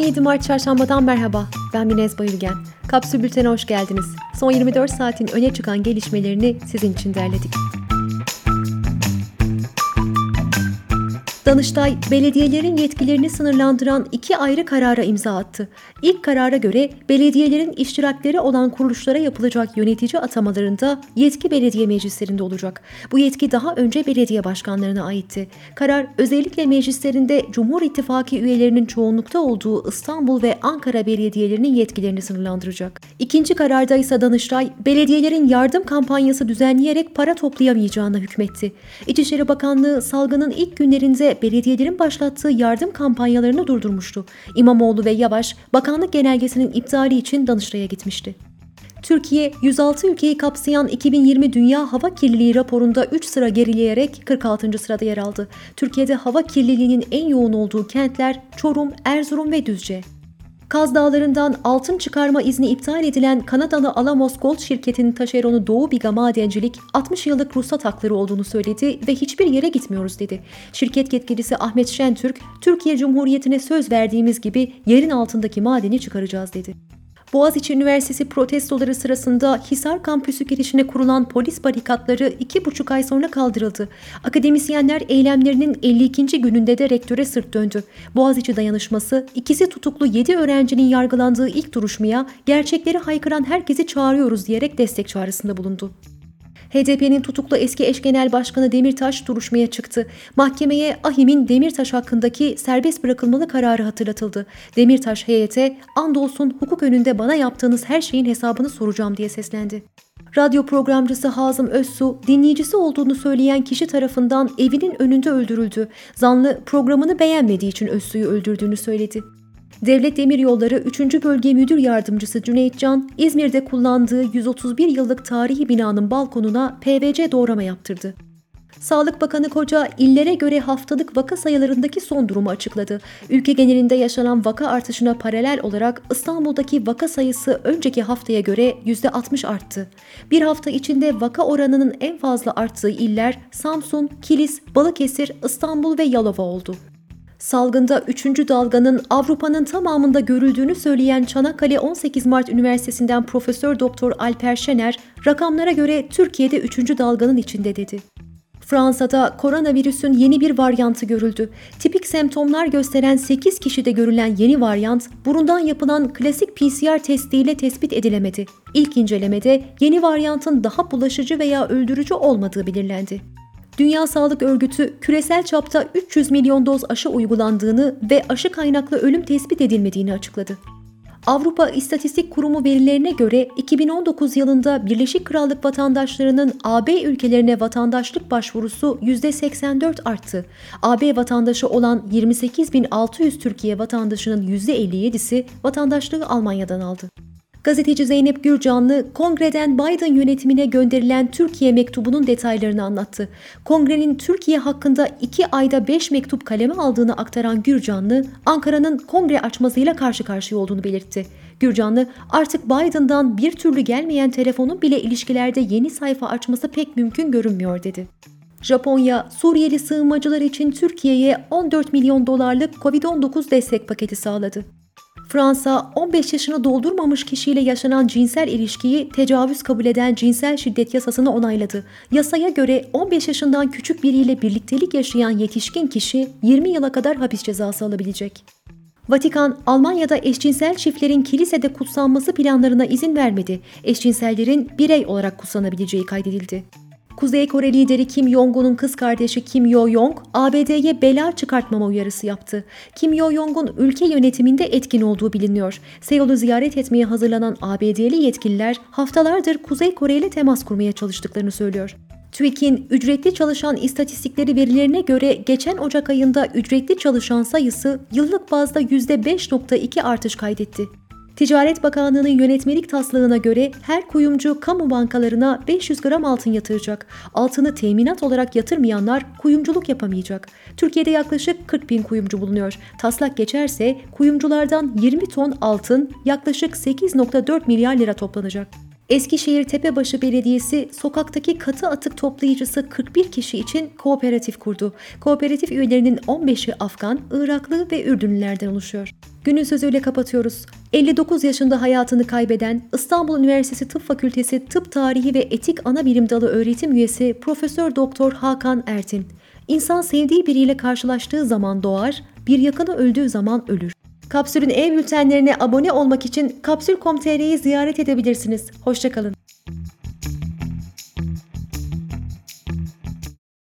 17 Mart Çarşamba'dan merhaba. Ben Minez Bayülgen. Kapsül Bülten'e hoş geldiniz. Son 24 saatin öne çıkan gelişmelerini sizin için derledik. Danıştay, belediyelerin yetkilerini sınırlandıran iki ayrı karara imza attı. İlk karara göre belediyelerin iştirakleri olan kuruluşlara yapılacak yönetici atamalarında yetki belediye meclislerinde olacak. Bu yetki daha önce belediye başkanlarına aitti. Karar özellikle meclislerinde Cumhur İttifakı üyelerinin çoğunlukta olduğu İstanbul ve Ankara belediyelerinin yetkilerini sınırlandıracak. İkinci kararda ise Danıştay, belediyelerin yardım kampanyası düzenleyerek para toplayamayacağına hükmetti. İçişleri Bakanlığı salgının ilk günlerinde belediyelerin başlattığı yardım kampanyalarını durdurmuştu. İmamoğlu ve Yavaş bakanlık genelgesinin iptali için Danıştay'a gitmişti. Türkiye 106 ülkeyi kapsayan 2020 Dünya Hava Kirliliği raporunda 3 sıra gerileyerek 46. sırada yer aldı. Türkiye'de hava kirliliğinin en yoğun olduğu kentler Çorum, Erzurum ve Düzce. Kaz Dağları'ndan altın çıkarma izni iptal edilen Kanadalı Alamos Gold şirketinin taşeronu Doğu Biga Madencilik 60 yıllık ruhsat hakları olduğunu söyledi ve hiçbir yere gitmiyoruz dedi. Şirket yetkilisi Ahmet Şentürk, Türkiye Cumhuriyeti'ne söz verdiğimiz gibi yerin altındaki madeni çıkaracağız dedi. Boğaziçi Üniversitesi protestoları sırasında Hisar kampüsü girişine kurulan polis barikatları iki buçuk ay sonra kaldırıldı. Akademisyenler eylemlerinin 52. gününde de rektöre sırt döndü. Boğaziçi dayanışması ikisi tutuklu 7 öğrencinin yargılandığı ilk duruşmaya gerçekleri haykıran herkesi çağırıyoruz diyerek destek çağrısında bulundu. HDP'nin tutuklu eski eş genel başkanı Demirtaş duruşmaya çıktı. Mahkemeye Ahim'in Demirtaş hakkındaki serbest bırakılmalı kararı hatırlatıldı. Demirtaş heyete andolsun hukuk önünde bana yaptığınız her şeyin hesabını soracağım diye seslendi. Radyo programcısı Hazım Özsu, dinleyicisi olduğunu söyleyen kişi tarafından evinin önünde öldürüldü. Zanlı programını beğenmediği için Özsu'yu öldürdüğünü söyledi. Devlet Demiryolları 3. Bölge Müdür Yardımcısı Cüneyt Can, İzmir'de kullandığı 131 yıllık tarihi binanın balkonuna PVC doğrama yaptırdı. Sağlık Bakanı Koca, illere göre haftalık vaka sayılarındaki son durumu açıkladı. Ülke genelinde yaşanan vaka artışına paralel olarak İstanbul'daki vaka sayısı önceki haftaya göre %60 arttı. Bir hafta içinde vaka oranının en fazla arttığı iller Samsun, Kilis, Balıkesir, İstanbul ve Yalova oldu. Salgında 3. dalganın Avrupa'nın tamamında görüldüğünü söyleyen Çanakkale 18 Mart Üniversitesi'nden Profesör Doktor Alper Şener, rakamlara göre Türkiye'de 3. dalganın içinde dedi. Fransa'da koronavirüsün yeni bir varyantı görüldü. Tipik semptomlar gösteren 8 kişide görülen yeni varyant, burundan yapılan klasik PCR testiyle tespit edilemedi. İlk incelemede yeni varyantın daha bulaşıcı veya öldürücü olmadığı belirlendi. Dünya Sağlık Örgütü küresel çapta 300 milyon doz aşı uygulandığını ve aşı kaynaklı ölüm tespit edilmediğini açıkladı. Avrupa İstatistik Kurumu verilerine göre 2019 yılında Birleşik Krallık vatandaşlarının AB ülkelerine vatandaşlık başvurusu %84 arttı. AB vatandaşı olan 28.600 Türkiye vatandaşının %57'si vatandaşlığı Almanya'dan aldı. Gazeteci Zeynep Gürcanlı, kongreden Biden yönetimine gönderilen Türkiye mektubunun detaylarını anlattı. Kongrenin Türkiye hakkında iki ayda beş mektup kaleme aldığını aktaran Gürcanlı, Ankara'nın kongre açmasıyla karşı karşıya olduğunu belirtti. Gürcanlı, artık Biden'dan bir türlü gelmeyen telefonun bile ilişkilerde yeni sayfa açması pek mümkün görünmüyor dedi. Japonya, Suriyeli sığınmacılar için Türkiye'ye 14 milyon dolarlık COVID-19 destek paketi sağladı. Fransa 15 yaşını doldurmamış kişiyle yaşanan cinsel ilişkiyi tecavüz kabul eden cinsel şiddet yasasını onayladı. Yasaya göre 15 yaşından küçük biriyle birliktelik yaşayan yetişkin kişi 20 yıla kadar hapis cezası alabilecek. Vatikan, Almanya'da eşcinsel çiftlerin kilisede kutsanması planlarına izin vermedi. Eşcinsellerin birey olarak kutsanabileceği kaydedildi. Kuzey Kore lideri Kim Jong-un'un kız kardeşi Kim Yo-yong, ABD'ye bela çıkartmama uyarısı yaptı. Kim Yo-yong'un ülke yönetiminde etkin olduğu biliniyor. Seul'u ziyaret etmeye hazırlanan ABD'li yetkililer haftalardır Kuzey Kore ile temas kurmaya çalıştıklarını söylüyor. TÜİK'in ücretli çalışan istatistikleri verilerine göre geçen Ocak ayında ücretli çalışan sayısı yıllık bazda %5.2 artış kaydetti. Ticaret Bakanlığı'nın yönetmelik taslağına göre her kuyumcu kamu bankalarına 500 gram altın yatıracak. Altını teminat olarak yatırmayanlar kuyumculuk yapamayacak. Türkiye'de yaklaşık 40 bin kuyumcu bulunuyor. Taslak geçerse kuyumculardan 20 ton altın yaklaşık 8.4 milyar lira toplanacak. Eskişehir Tepebaşı Belediyesi sokaktaki katı atık toplayıcısı 41 kişi için kooperatif kurdu. Kooperatif üyelerinin 15'i Afgan, Iraklı ve Ürdünlülerden oluşuyor. Günün sözüyle kapatıyoruz. 59 yaşında hayatını kaybeden İstanbul Üniversitesi Tıp Fakültesi Tıp Tarihi ve Etik Ana Bilim Dalı öğretim üyesi Profesör Doktor Hakan Ertin. İnsan sevdiği biriyle karşılaştığı zaman doğar, bir yakını öldüğü zaman ölür. Kapsül'ün e-bültenlerine abone olmak için kapsül.com.tr'yi ziyaret edebilirsiniz. Hoşçakalın.